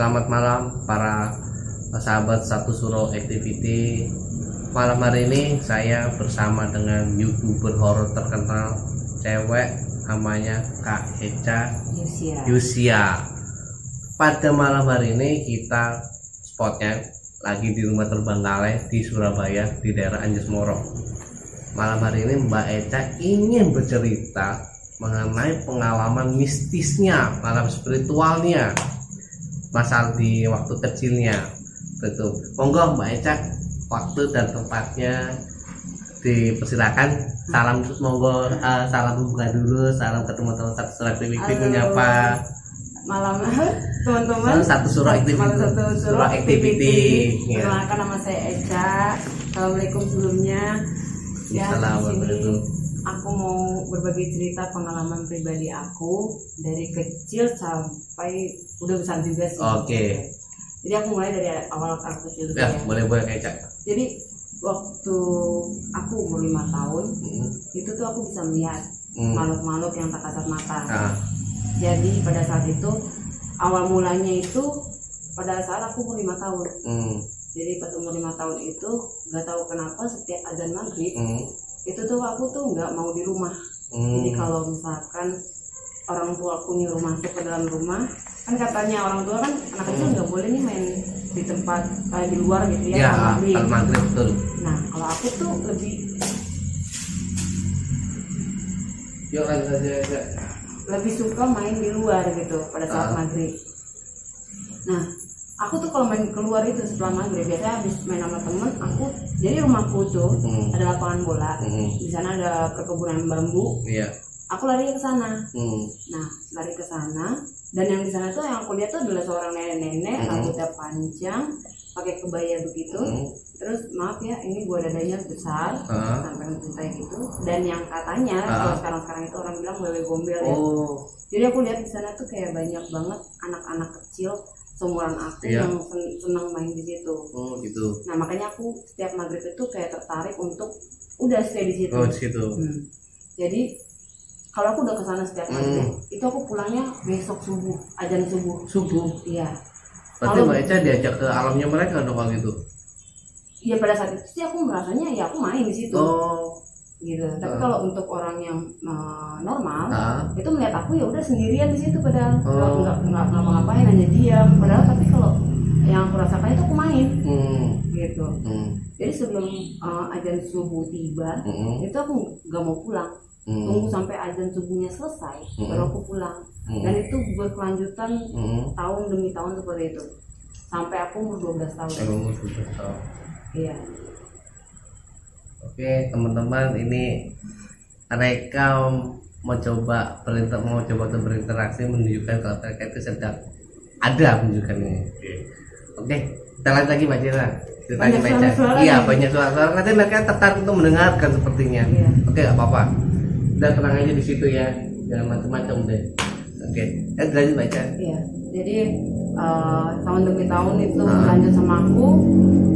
Selamat malam para sahabat Satu Suro Activity. Malam hari ini saya bersama dengan youtuber horor terkenal Cewek namanya Kak Eca Yusia. Yusia. Pada malam hari ini kita spotnya lagi di rumah terbengkalai di Surabaya di daerah Anjas Moro malam hari ini Mbak Eca ingin bercerita mengenai pengalaman mistisnya, pengalaman spiritualnya, masa di waktu kecilnya. Betul. Monggo Mbak Eca, waktu dan tempatnya dipersilakan. Salam monggo eh, salam buka dulu, salam ke teman-teman satu surat Halo. menyapa Malam teman-teman. Satu surau activity. Malam satu activity. activity. Ya. Perkenalkan nama saya Eca. Assalamualaikum sebelumnya. Ya, Assalamualaikum. Aku mau berbagi cerita pengalaman pribadi aku dari kecil sampai udah besar juga sih. Oke. Jadi aku mulai dari awal aku kecil Ya, ya. boleh boleh Kak Eca. Jadi waktu aku umur lima tahun Hmm. itu tuh aku bisa melihat Hmm. makhluk-makhluk yang tak kasat mata. Nah, jadi pada saat itu awal mulanya itu pada saat aku umur lima tahun hmm. jadi pas umur lima tahun itu nggak tahu kenapa setiap azan maghrib Hmm. Itu tuh aku tuh nggak mau di rumah Hmm. jadi kalau misalkan orang tua aku nyuruh masuk ke dalam rumah kan katanya orang tua kan anak kecil nggak boleh nih main di tempat eh, di luar gitu ya, Ya, maghrib. betul. nah kalau aku tuh lebih Yuk lanjut aja Kak. lebih suka main di luar gitu pada saat Ah. maghrib. Nah, aku tuh kalau main keluar itu setelah maghrib biasanya habis main sama temen, aku jadi rumahku tuh Hmm. ada lapangan bola, Hmm. di sana ada perkebunan bambu. Iya. Aku lari ke sana. Hmm. Nah, lari ke sana dan yang di sana tuh yang aku lihat tuh adalah seorang nenek-nenek Hmm. rambutnya panjang, pakai kebaya begitu. Hmm. Terus maaf ya, ini gua dadanya besar Ah. sampai mencintai gitu. Dan yang katanya Ah. kalau sekarang-sekarang itu orang bilang wewe gombel ya. Oh. Jadi aku lihat di sana tuh kayak banyak banget anak-anak kecil seumuran aku Iya. yang sen- senang main di situ. Oh gitu. Nah makanya aku setiap maghrib itu kayak tertarik untuk udah stay di situ. Oh di situ. Hmm. Jadi kalau aku udah ke sana setiap maghrib, itu aku pulangnya besok subuh, ajan subuh. Subuh. Iya. Berarti Kalau- Mbak Eca diajak ke alamnya mereka dong kalau gitu. Iya pada saat itu sih aku merasanya ya aku main di situ. Oh. Gitu. Tapi Ah. kalau untuk orang yang eh, normal, Ah. itu melihat aku ya udah sendirian di situ padahal Oh. nggak nggak ngapa-ngapain hanya diam padahal tapi kalau yang aku rasakan itu aku main Hmm. gitu Hmm. jadi sebelum uh, azan subuh tiba Hmm. itu aku nggak mau pulang Hmm. tunggu sampai azan subuhnya selesai Hmm. baru aku pulang Hmm. dan itu berkelanjutan Hmm. tahun demi tahun seperti itu sampai aku umur 12 tahun Emang sudah tahu. iya Oke teman-teman ini mereka mau coba berinter mau coba untuk berinteraksi menunjukkan kalau mereka itu sedang ada menunjukkan ini. Oke kita lanjut lagi Mbak Cira. Banyak suara-suara Iya banyak suara-suara. Nanti mereka tertarik untuk mendengarkan sepertinya. Iya. Oke nggak apa-apa. Udah tenang aja di situ ya. Jangan macam-macam deh. oke eh lanjut baca Iya, jadi eh, tahun demi tahun itu Ah. berlanjut sama aku.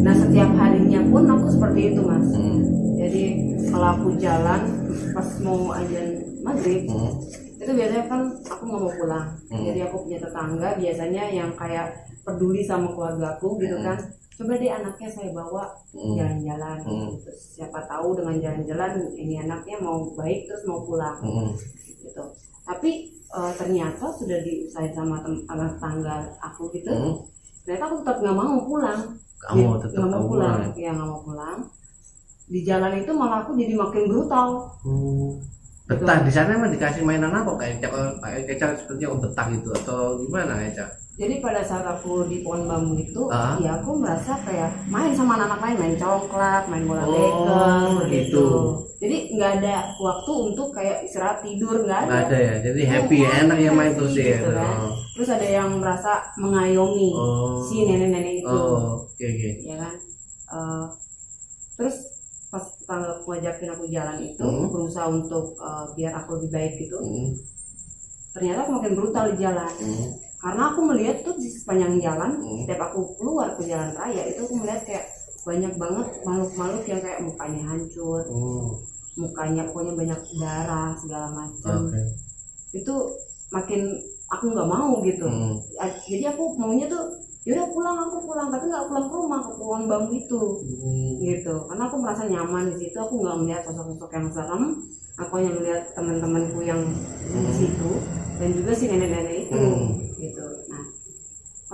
Nah setiap harinya pun aku seperti itu mas. hmm. Jadi kalau aku jalan pas mau ajan maghrib Hmm. Itu biasanya kan aku nggak mau pulang. Hmm. Jadi aku punya tetangga biasanya yang kayak peduli sama keluarga aku gitu Hmm. kan. Coba deh anaknya saya bawa Hmm. jalan-jalan. Hmm. Terus siapa tahu dengan jalan-jalan ini anaknya mau baik terus mau pulang Hmm. gitu. Tapi eh, ternyata sudah diusahain sama sama tetangga aku gitu. Hmm. Ternyata aku tetap nggak mau pulang. kamu Ya, tetap nggak mau pulang. pulang. Ya nggak mau pulang. Di jalan itu malah aku jadi makin brutal. Hmm. Betah di sana emang dikasih mainan apa kayak Eca kayak Eca seperti om betah gitu atau gimana Eca Jadi pada saat aku di pohon bambu itu, Ah. ya aku merasa kayak main sama anak-anak lain, main congklak, main bola Oh, bekel, gitu. gitu. Jadi nggak ada waktu untuk kayak istirahat tidur, nggak ada. nggak ada ya jadi happy ya enak ya main terus ya Gitu kan. oh. Terus ada yang merasa mengayomi Oh. si nenek-nenek itu, oh oke oke ya kan. Eh, terus pas tetangga aku ngajakin aku jalan itu, Hmm. berusaha untuk eh, biar aku lebih baik gitu. Hmm. Ternyata aku makin brutal di jalan. Hmm. karena aku melihat tuh di sepanjang jalan Hmm. setiap aku keluar ke jalan raya itu aku melihat kayak banyak banget makhluk-makhluk yang kayak mukanya hancur Oh, mukanya pokoknya banyak darah segala macam oke itu makin aku nggak mau gitu Hmm. Jadi aku maunya tuh yaudah pulang aku pulang. Tapi nggak pulang ke rumah ke pohon bambu itu. Hmm. gitu. Karena aku merasa nyaman di situ. Aku nggak melihat sosok-sosok yang serem. Aku hanya melihat teman-temanku yang di situ. Dan juga si nenek-nenek itu. Hmm. gitu. Nah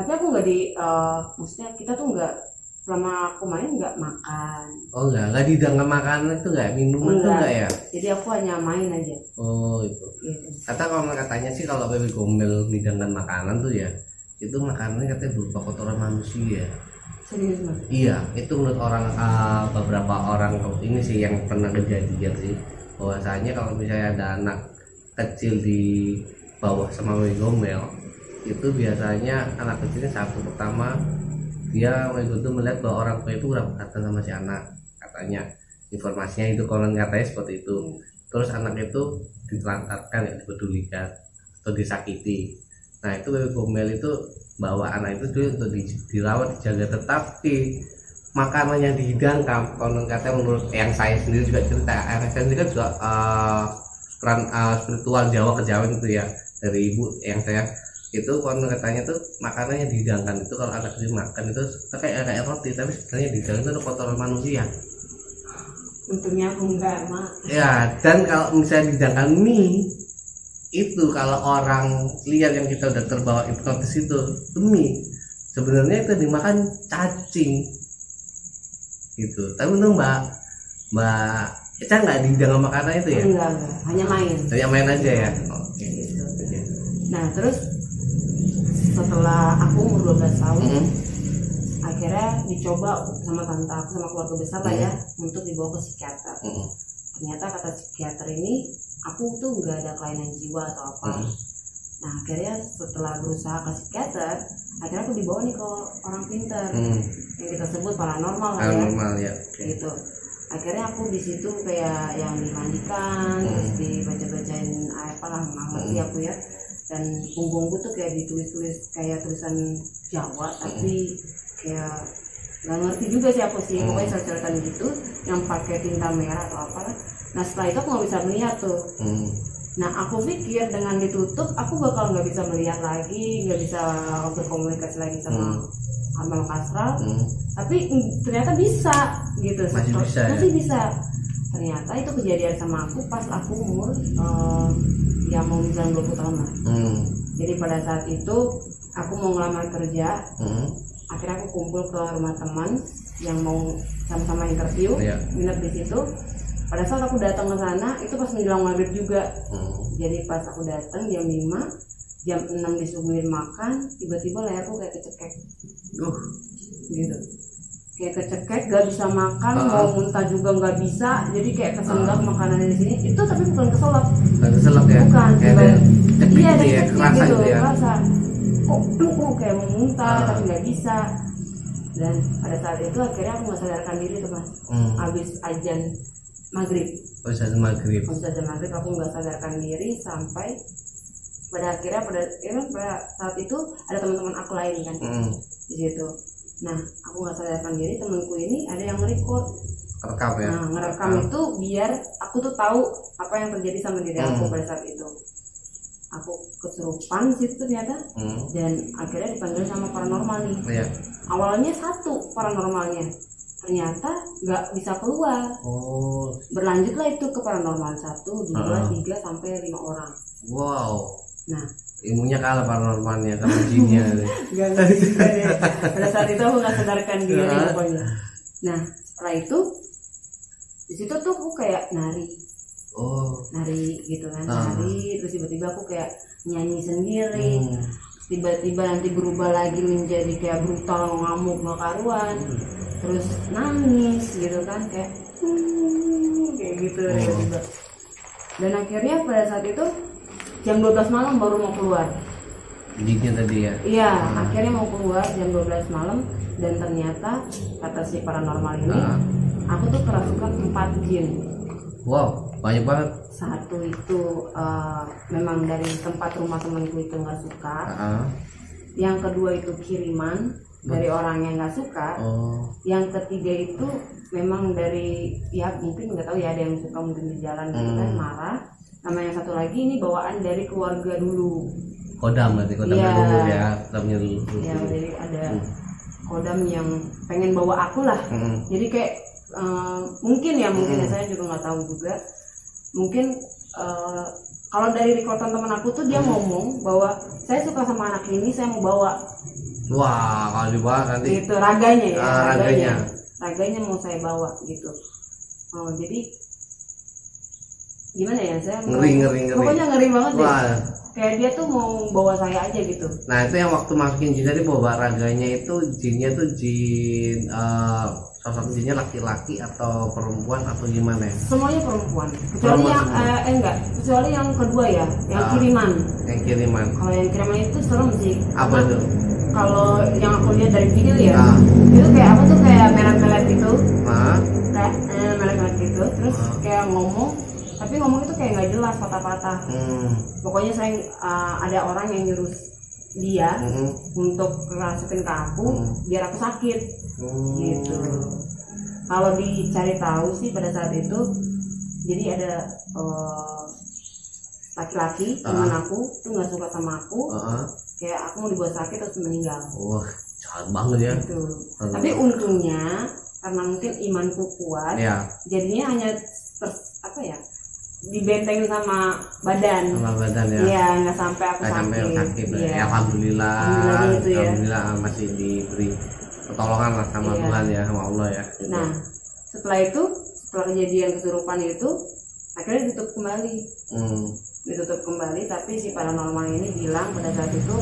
tapi aku nggak di eh, maksudnya kita tuh nggak selama aku main nggak makan. Oh enggak enggak didangkan makanan itu enggak minuman Enggak. enggak ya? Jadi aku hanya main aja. Oh itu gitu. Kata kalau katanya sih kalau baby gombel didangkan makanan tuh ya itu makanannya katanya berupa kotoran manusia. Serius Iya, itu menurut orang uh, beberapa orang ini sih yang pernah kejadian sih. Bahwasanya kalau misalnya ada anak kecil di bawah sama bayi gombel itu biasanya anak kecilnya satu pertama dia waktu itu melihat bahwa orang tua itu kurang perhatian sama si anak. Katanya informasinya itu konon katanya seperti itu. Terus anak itu ditelantarkan ya dipedulikan atau disakiti nah itu baby gombel itu bawa anak itu dulu untuk di- dirawat dijaga tetapi makanan yang dihidangkan konon katanya menurut yang saya sendiri juga cerita saya sendiri kan juga eh, peran eh, spiritual Jawa ke Jawa itu ya dari ibu yang saya. Itu konon katanya tuh makanan yang dihidangkan itu kalau anak kecil makan itu kayak kayak roti tapi sebenarnya dihidangkan itu kotoran manusia. Untungnya aku nggak mak. Ya, dan kalau misalnya dihidangkan mie itu kalau orang lihat yang kita udah terbawa hipnotis itu mie sebenarnya itu dimakan cacing. Gitu. Tapi untung mbak mbak Eca nggak dihidangkan makanan itu ya? Enggak enggak. Hanya main. Hanya main aja ya? Oke gitu. Oke. nah terus setelah aku umur 12 tahun Mm-mm. akhirnya dicoba sama tante aku sama keluarga besar lah ya untuk dibawa ke psikiater. Mm-mm. Ternyata kata psikiater ini aku tuh nggak ada kelainan jiwa atau apa Mm-mm. nah akhirnya setelah berusaha ke psikiater akhirnya aku dibawa nih ke orang pinter Mm. yang kita sebut paranormal ya Paranormal ya oke gitu akhirnya aku di situ kayak yang dimandikan Hmm. terus dibaca-bacain apa lah ngerti Hmm. aku ya dan punggungku tuh kayak ditulis-tulis kayak tulisan Jawa tapi kayak nggak ngerti juga sih aku sih Hmm. pokoknya coretan gitu yang pakai tinta merah atau apa nah setelah itu aku nggak bisa melihat tuh Mm. nah aku pikir dengan ditutup aku bakal nggak bisa melihat lagi nggak bisa berkomunikasi lagi sama Hmm. amal kasral Mm. tapi mm, ternyata bisa gitu Masih Setelah- bisa ya? masih bisa ternyata itu kejadian sama aku pas aku umur eh, ya mau menjelang 20 tahun lah Mm. jadi pada saat itu aku mau ngelamar kerja Mm. akhirnya aku kumpul ke rumah teman yang mau sama-sama interview Iya. nginep di situ pada saat aku datang ke sana itu pas menjelang maghrib juga. Mm. jadi pas aku datang jam 5 jam 6 disuguhin makan tiba-tiba leherku kayak kecekek. Uh. gitu. Kayak kecekek gak bisa makan Ah. mau muntah juga nggak bisa. Jadi kayak kesenggak makanan di sini. Itu tapi bukan keselak. Nggak keselak ya? Bukan kayak ada iya ada ya kerasa gitu gitu ya? kerasa kok kok kayak mau muntah Ah. tapi nggak bisa. Dan pada saat itu akhirnya aku nggak sadarkan diri tuh mas. Hmm. habis ajan maghrib Oh, bisa maghrib. habis ajan maghrib aku nggak sadarkan diri sampai pada akhirnya pada ya pada saat itu ada teman-teman aku lain kan Hmm. di situ nah aku nggak sadarkan diri temanku ini ada yang nge-record Rekam ya. nah ngerekam itu biar aku tuh tahu apa yang terjadi sama diri aku Hmm. pada saat itu aku kesurupan sih ternyata Hmm. dan akhirnya dipanggil sama paranormal nih Iya. awalnya satu paranormalnya ternyata nggak bisa keluar Oh, berlanjutlah itu ke paranormal satu dua Ah. tiga sampai lima orang wow. nah Ilmunya kalah paranormalnya sama jinnya. Gak ngerti juga deh. Pada saat itu aku nggak sadarkan diri pokoknya. Nah setelah itu di situ tuh aku kayak nari, oh. nari gitu kan, Ah. nari. Terus tiba-tiba aku kayak nyanyi sendiri. Hmm. Tiba-tiba nanti berubah lagi menjadi kayak brutal ngamuk nggak karuan. Terus nangis gitu kan kayak hmm, kayak gitu Oh. tiba-tiba. Dan akhirnya pada saat itu jam 12 malam baru mau keluar. Jinnya tadi ya. Iya, akhirnya mau keluar jam 12 malam dan ternyata kata si paranormal ini, Ah. aku tuh kerasukan empat jin. Wow, banyak banget. Satu itu eh, memang dari tempat rumah temanku itu nggak suka. Ah. Yang kedua itu kiriman dari orang yang nggak suka. Oh. Yang ketiga itu memang dari ya mungkin nggak tahu ya ada yang suka mungkin di jalan gitu kan Hmm. marah. Nama yang satu lagi ini bawaan dari keluarga dulu. Kodam berarti kodam Iya. dulu ya. Kodamnya dulu. Ya jadi ada kodam yang pengen bawa aku lah Hmm. jadi kayak eh, mungkin ya mungkin ya saya juga nggak tahu juga mungkin eh, kalau dari rekordan teman aku tuh dia ngomong bahwa saya suka sama anak ini saya mau bawa Wah, kalau dibawa nanti gitu raganya ya Ah, raganya. raganya mau saya bawa gitu oh jadi gimana ya saya mau- Ngeri, ngeri, ngeri. pokoknya ngeri banget deh Wah, kayak dia tuh mau bawa saya aja gitu nah itu yang waktu masukin jin tadi bawa raganya itu jinnya tuh jin eh sosok jinnya laki-laki atau perempuan atau gimana ya? semuanya perempuan kecuali Perempuan yang semua. eh, eh, enggak kecuali yang kedua ya yang Ah. kiriman Yang kiriman. kalau yang kiriman itu serem sih Apa tuh? Kalau yang aku lihat dari video ya Ah. itu kayak apa tuh kayak melet-melet gitu Nah, kayak eh, melet-melet gitu terus Ah. kayak ngomong tapi ngomong itu kayak nggak jelas patah-patah hmm, pokoknya saya eh, ada orang yang nyuruh dia hmm, untuk kerasukin ke aku Hmm. biar aku sakit hmm. gitu kalau dicari tahu sih pada saat itu jadi ada eh, laki-laki Ah. teman aku tuh nggak suka sama aku Heeh. Kayak aku mau dibuat sakit terus meninggal Wah, jahat banget ya. gitu Hmm. tapi untungnya karena mungkin imanku kuat Ya, jadinya hanya ter- apa ya dibentengin sama badan sama badan ya. iya nggak sampai aku Nggak sampai sakit sakit. Iya. Ya, alhamdulillah. Alhamdulillah gitu ya. Alhamdulillah masih diberi pertolongan lah sama Iya. Tuhan ya, sama Allah ya. Gitu. nah setelah itu setelah kejadian kesurupan itu akhirnya ditutup kembali Hmm. Ditutup kembali tapi si paranormal ini bilang pada saat itu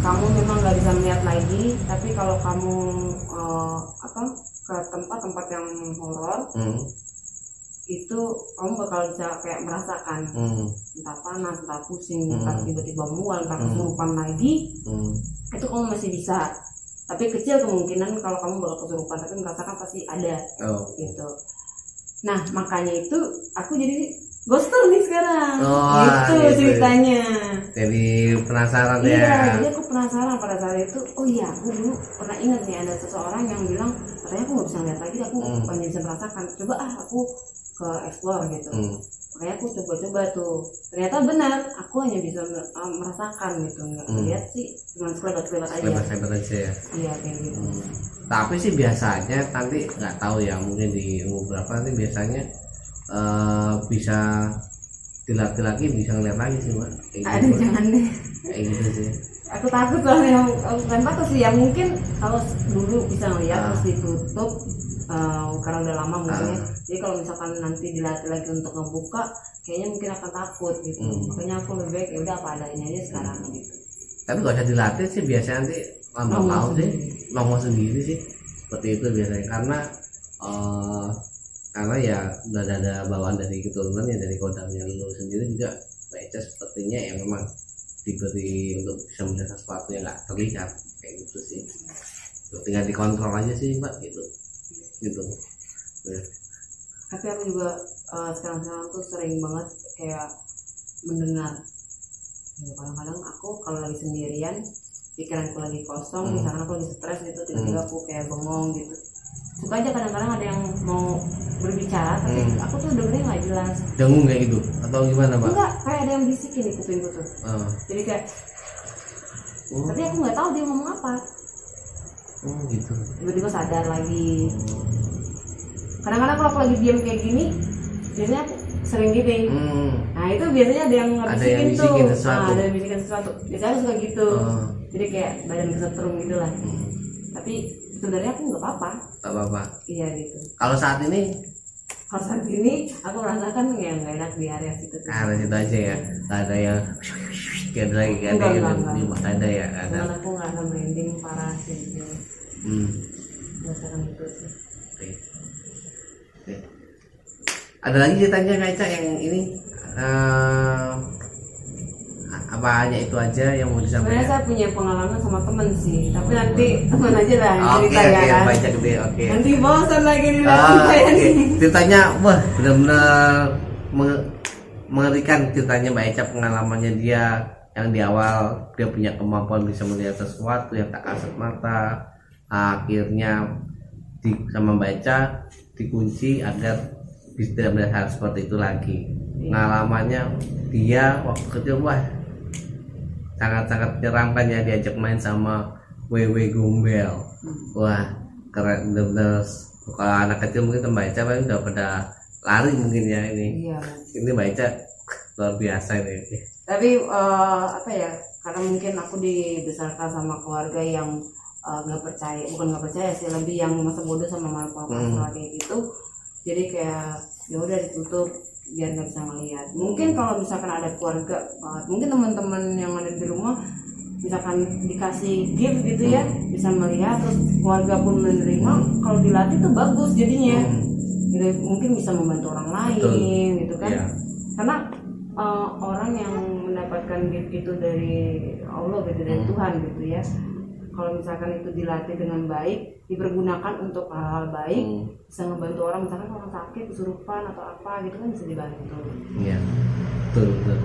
kamu memang nggak bisa melihat lagi tapi kalau kamu eh, apa ke tempat-tempat yang horor Hmm. itu kamu bakal bisa kayak merasakan Hmm. entah panas entah pusing Hmm. entah tiba-tiba mual entah Hmm. kesurupan lagi Hmm. itu kamu masih bisa tapi kecil kemungkinan kalau kamu bakal kesurupan tapi merasakan pasti ada Oh. gitu nah makanya itu aku jadi ghoster nih sekarang Oh, gitu gitu. ceritanya Jadi penasaran ya. Iya, jadi aku penasaran pada saat itu. Oh iya, aku dulu pernah ingat nih ada seseorang yang bilang katanya aku nggak bisa ngeliat lagi, aku Hmm. hanya bisa merasakan. Coba ah aku ke explore gitu. Hmm. Makanya aku coba-coba tuh. Ternyata benar, aku hanya bisa uh, merasakan gitu, nggak Hmm. lihat sih, cuma sekelebat-sekelebat aja. Lebar-lebar aja ya. Iya kayak gitu. Hmm. Tapi sih biasanya nanti nggak tahu ya mungkin di umur berapa nanti biasanya eh, bisa di laki-laki bisa ngeliat lagi sih mbak. Kayak Aduh gitu. jangan deh. Kayak gitu sih. Aku takut soalnya bukan takut sih ya mungkin kalau dulu bisa ngeliat Ah. terus ditutup eh, karena udah lama mungkin ya. Ah. Jadi kalau misalkan nanti dilatih lagi untuk ngebuka, kayaknya mungkin akan takut gitu. Hmm. Makanya aku lebih baik ya udah apa adanya aja sekarang gitu. Tapi gak usah dilatih sih biasanya nanti lama mau sih nongol sendiri sih seperti itu biasanya karena eh, karena ya udah ada, bawaan dari keturunan ya dari kodamnya lu sendiri juga. Baca sepertinya yang memang diberi untuk bisa melihat sesuatu yang nggak terlihat kayak gitu sih. Tinggal dikontrol aja sih mbak gitu. Gitu. Ya. Tapi aku juga eh, sekarang-sekarang tuh sering banget kayak mendengar. Ya kadang-kadang aku kalau lagi sendirian pikiranku lagi kosong Hmm. misalkan aku lagi stres gitu tiba-tiba aku kayak bengong gitu. Suka aja kadang-kadang ada yang mau Hmm. aku tuh dengernya nggak jelas. Dengung kayak gitu? Atau gimana pak? Enggak kayak ada yang bisikin di kupingku tuh. Oh. jadi kayak Oh, tapi aku nggak tahu dia ngomong apa. Oh gitu. Tiba-tiba sadar lagi. Kadang-kadang kalau aku lagi diam kayak gini biasanya aku sering gini. Hmm. nah itu biasanya ada yang ngebisikin yang tuh. sesuatu. Nah, ada yang bisikin sesuatu. Biasanya aku suka gitu. Oh. jadi kayak badan kesetrum gitu lah Hmm. tapi sebenarnya aku nggak apa-apa. Tak apa-apa. Iya gitu. Kalau saat ini kalau saat ini aku merasakan ya nggak enak di area situ ah situ aja ya nggak ada yang kayak ada lagi kayak ada yang ada ya ada cuman aku nggak ada merinding parah sih gitu. hmm. merasakan itu sih Oke. Oke. Ada lagi ceritanya Ica yang ini eh, apa hanya itu aja yang mau sebenarnya disampaikan? saya punya pengalaman sama temen sih tapi nanti teman aja lah yang cerita oke ya kan baca gede oke. nanti bosan lagi Ah, nih Ceritanya wah benar-benar menge- mengerikan ceritanya Mbak Eca pengalamannya dia yang di awal dia punya kemampuan bisa melihat sesuatu yang tak kasat mata akhirnya di, sama Mbak Eca dikunci agar bisa tidak melihat hal seperti itu lagi pengalamannya dia waktu kecil wah sangat-sangat menyeramkan ya diajak main sama Wewe Gombel wah keren bener-bener. Kalau anak kecil mungkin Eca paling udah pada lari mungkin ya ini. Iya ini Mbak Eca luar biasa ini. Tapi eh, apa ya karena mungkin aku dibesarkan sama keluarga yang eh, nggak percaya bukan nggak percaya sih lebih yang masa bodoh sama makhluk Hmm. makhluk kayak gitu. Jadi kayak ya udah ditutup biar nggak bisa ngelihat mungkin kalau misalkan ada keluarga mungkin teman-teman yang ada di rumah misalkan dikasih gift gitu ya bisa melihat terus keluarga pun menerima kalau dilatih tuh bagus jadinya Hmm. gitu mungkin bisa membantu orang lain Betul. gitu kan Iya. karena uh, orang yang mendapatkan gift itu dari Allah gitu dari Hmm. Tuhan gitu ya kalau misalkan itu dilatih dengan baik dipergunakan untuk hal-hal baik Hmm. bisa ngebantu orang misalkan orang sakit kesurupan atau apa gitu kan bisa dibantu Iya. Betul, betul.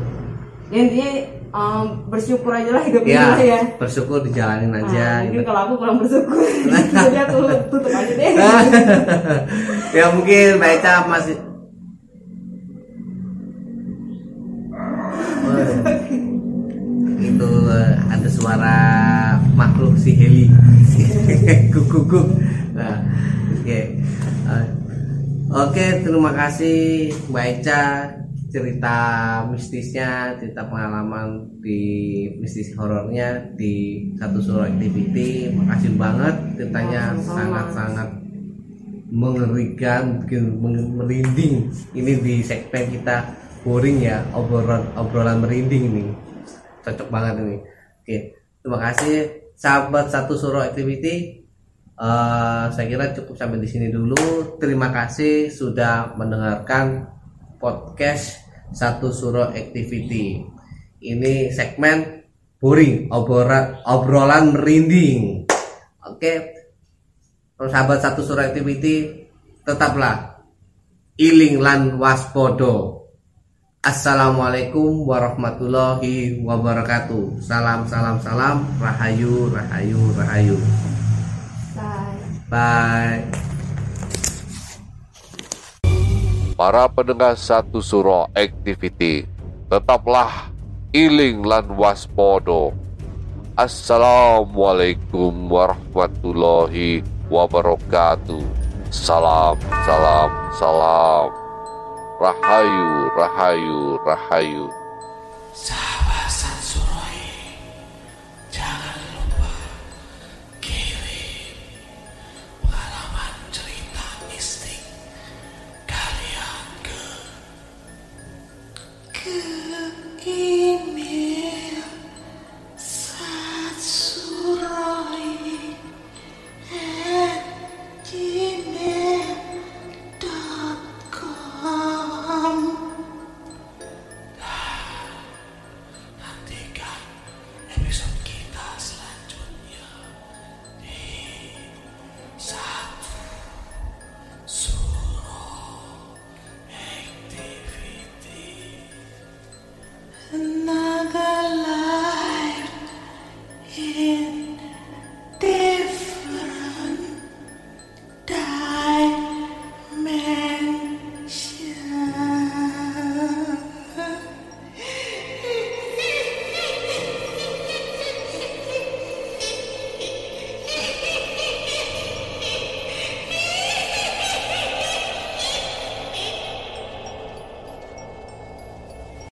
ya intinya um, bersyukur aja lah hidup ini Ya, lah ya bersyukur dijalanin Nah, aja. mungkin gitu. kalau aku kurang bersyukur jadi aku tutup aja deh ya mungkin Mbak Eca masih itu ada suara si Heli. Guguk nah, oke. Eh, oke terima kasih Mbak Eca. Cerita mistisnya cerita pengalaman di mistis horornya di satu surah activity. Makasih banget. Ceritanya sangat-sangat mengerikan bikin merinding. Ini di segmen kita boring ya obrolan obrolan merinding ini. Cocok banget ini. Oke terima kasih sahabat satu suruh activity Eh, saya kira cukup sampai di sini dulu. Terima kasih sudah mendengarkan podcast satu suruh activity. Ini segmen boring obrolan obrolan merinding. Oke Kalau sahabat satu surat activity tetaplah. Iling lan waspodo Assalamualaikum warahmatullahi wabarakatuh Salam salam salam Rahayu rahayu rahayu Bye. Bye Para pendengar satu suro activity, tetaplah iling lan waspodo. Assalamualaikum warahmatullahi wabarakatuh. Salam, salam, salam. Rahayu, rahayu, rahayu.